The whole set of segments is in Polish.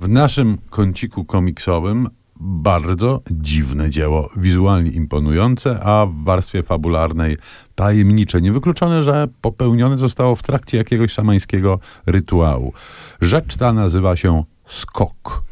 W naszym kąciku komiksowym bardzo dziwne dzieło, wizualnie imponujące, a w warstwie fabularnej tajemnicze. Niewykluczone, że popełnione zostało w trakcie jakiegoś szamańskiego rytuału. Rzecz ta nazywa się Skok.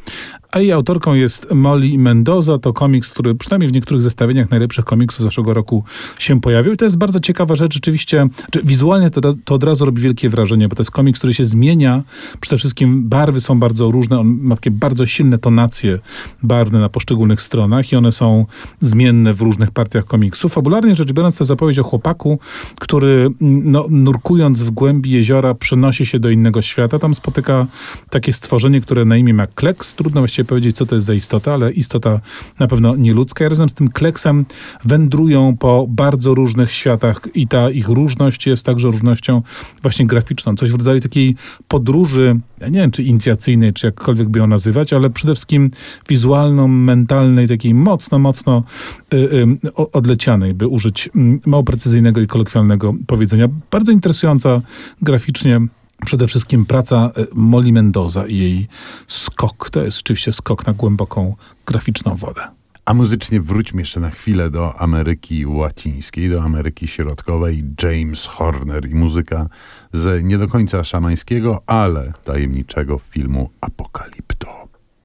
A jej autorką jest Molly Mendoza. To komiks, który przynajmniej w niektórych zestawieniach najlepszych komiksów zeszłego roku się pojawił. I to jest bardzo ciekawa rzecz. Rzeczywiście, czy wizualnie to, to od razu robi wielkie wrażenie, bo to jest komiks, który się zmienia. Przede wszystkim barwy są bardzo różne. On ma takie bardzo silne tonacje barwne na poszczególnych stronach i one są zmienne w różnych partiach komiksu. Fabularnie rzecz biorąc, to zapowiedź o chłopaku, który no, nurkując w głębi jeziora przenosi się do innego świata. Tam spotyka takie stworzenie, które na imię ma Kleks. Trudno właściwie powiedzieć, co to jest za istota, ale istota na pewno nieludzka. Razem z tym kleksem wędrują po bardzo różnych światach i ta ich różność jest także różnością właśnie graficzną. Coś w rodzaju takiej podróży, ja nie wiem, czy inicjacyjnej, czy jakkolwiek by ją nazywać, ale przede wszystkim wizualno-mentalnej, takiej mocno, mocno y, y, odlecianej, by użyć y, mało precyzyjnego i kolokwialnego powiedzenia. Bardzo interesująca graficznie przede wszystkim praca e, Molly Mendoza i jej skok. To jest rzeczywiście skok na głęboką graficzną wodę. A muzycznie wróćmy jeszcze na chwilę do Ameryki Łacińskiej, do Ameryki Środkowej. James Horner i muzyka z nie do końca szamańskiego, ale tajemniczego filmu Apokalipto.